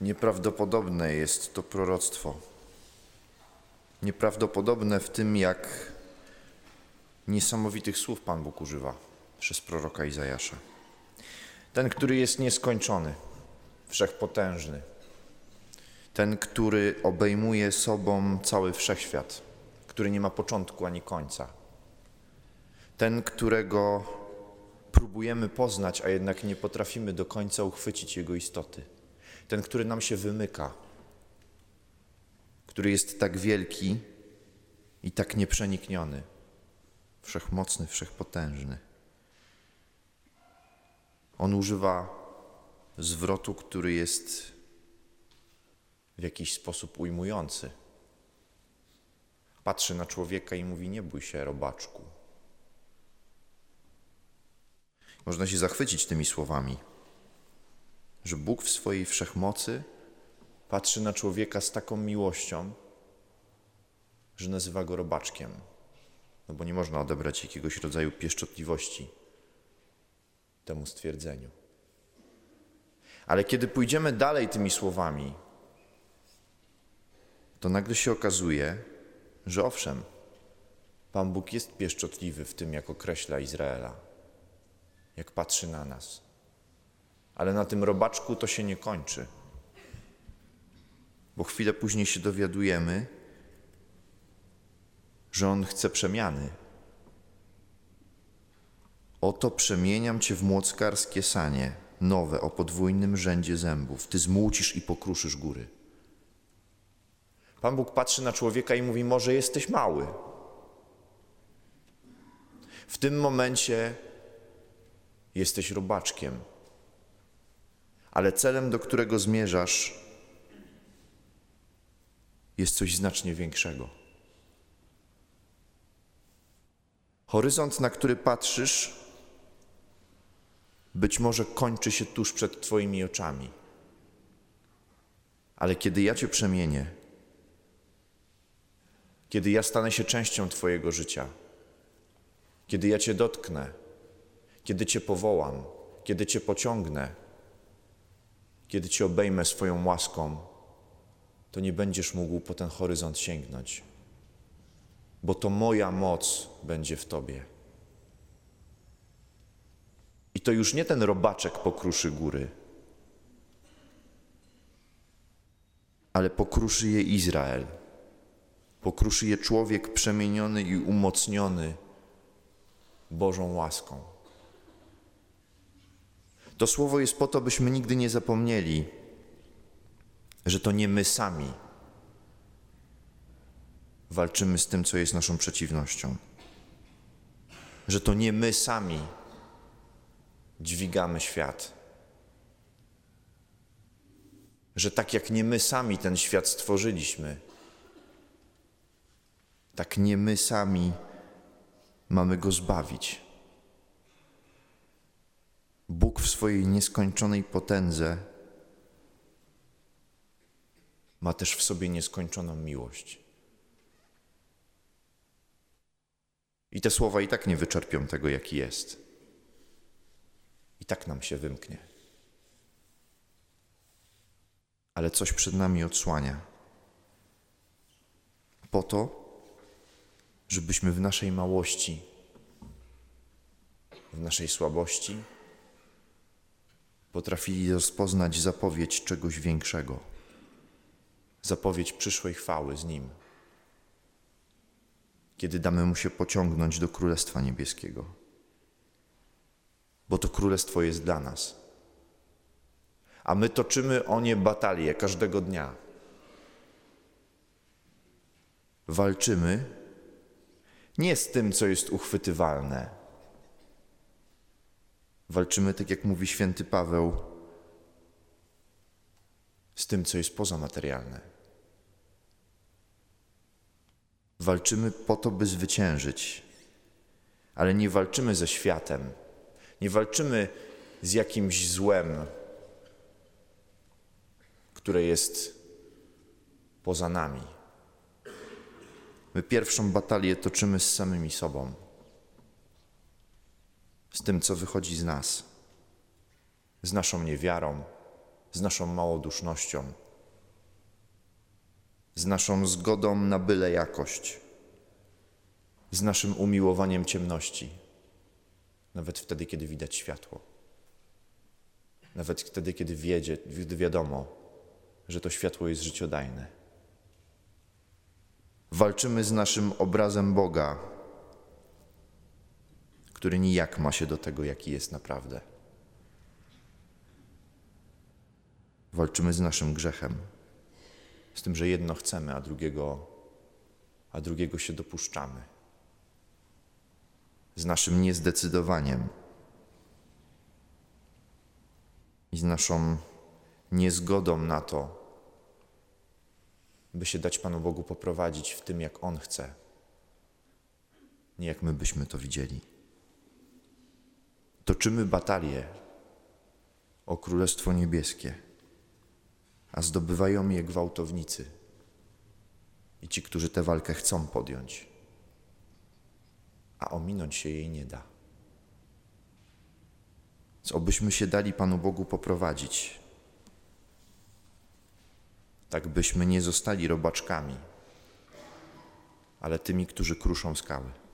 Nieprawdopodobne jest to proroctwo. Nieprawdopodobne w tym, jak niesamowitych słów Pan Bóg używa przez proroka Izajasza. Ten, który jest nieskończony, wszechpotężny, ten, który obejmuje sobą cały wszechświat, który nie ma początku ani końca, ten, którego próbujemy poznać, a jednak nie potrafimy do końca uchwycić jego istoty, ten, który nam się wymyka, który jest tak wielki i tak nieprzenikniony, wszechmocny, wszechpotężny. On używa zwrotu, który jest w jakiś sposób ujmujący. Patrzy na człowieka i mówi: Nie bój się, robaczku. Można się zachwycić tymi słowami, że Bóg w swojej wszechmocy patrzy na człowieka z taką miłością, że nazywa go robaczkiem. No bo nie można odebrać jakiegoś rodzaju pieszczotliwości temu stwierdzeniu. Ale kiedy pójdziemy dalej tymi słowami, to nagle się okazuje, że owszem, Pan Bóg jest pieszczotliwy w tym, jak określa Izraela, jak patrzy na nas. Ale na tym robaczku to się nie kończy. Bo chwilę później się dowiadujemy, że On chce przemiany. Oto przemieniam Cię w młockarskie sanie, nowe, o podwójnym rzędzie zębów. Ty zmucisz i pokruszysz góry. Pan Bóg patrzy na człowieka i mówi: Może jesteś mały. W tym momencie jesteś robaczkiem, ale celem, do którego zmierzasz, jest coś znacznie większego. Horyzont, na który patrzysz, być może kończy się tuż przed Twoimi oczami. Ale kiedy ja Cię przemienię, kiedy ja stanę się częścią Twojego życia, kiedy ja Cię dotknę, kiedy Cię powołam, kiedy Cię pociągnę, kiedy Cię obejmę swoją łaską, to nie będziesz mógł po ten horyzont sięgnąć, bo to moja moc będzie w Tobie. I to już nie ten robaczek pokruszy góry, ale pokruszy je Izrael. Pokruszy je człowiek przemieniony i umocniony Bożą łaską. To słowo jest po to, byśmy nigdy nie zapomnieli, że to nie my sami walczymy z tym, co jest naszą przeciwnością. Że to nie my sami dźwigamy świat. Że tak jak nie my sami ten świat stworzyliśmy, tak nie my sami mamy go zbawić. Bóg w swojej nieskończonej potędze ma też w sobie nieskończoną miłość. I te słowa i tak nie wyczerpią tego, jaki jest. I tak nam się wymknie. Ale coś przed nami odsłania. Po to, żebyśmy w naszej małości, w naszej słabości potrafili rozpoznać zapowiedź czegoś większego, zapowiedź przyszłej chwały z Nim, kiedy damy Mu się pociągnąć do Królestwa Niebieskiego, bo to Królestwo jest dla nas. A my toczymy o nie batalię każdego dnia. Walczymy nie z tym, co jest uchwytywalne. Walczymy, tak jak mówi święty Paweł, z tym, co jest pozamaterialne. Walczymy po to, by zwyciężyć, ale nie walczymy ze światem, nie walczymy z jakimś złem, które jest poza nami. My pierwszą batalię toczymy z samymi sobą, z tym, co wychodzi z nas, z naszą niewiarą, z naszą małodusznością, z naszą zgodą na byle jakość, z naszym umiłowaniem ciemności, nawet wtedy, kiedy widać światło, nawet wtedy, kiedy, wiedzie, gdy wiadomo, że to światło jest życiodajne. Walczymy z naszym obrazem Boga, który nijak ma się do tego, jaki jest naprawdę. Walczymy z naszym grzechem, z tym, że jedno chcemy, a drugiego, a drugiego się dopuszczamy. Z naszym niezdecydowaniem i z naszą niezgodą na to, by się dać Panu Bogu poprowadzić w tym, jak On chce, nie jak my byśmy to widzieli. Toczymy batalię o Królestwo Niebieskie, a zdobywają je gwałtownicy i ci, którzy tę walkę chcą podjąć, a ominąć się jej nie da. Co obyśmy się dali Panu Bogu poprowadzić, tak byśmy nie zostali robaczkami, ale tymi, którzy kruszą skały.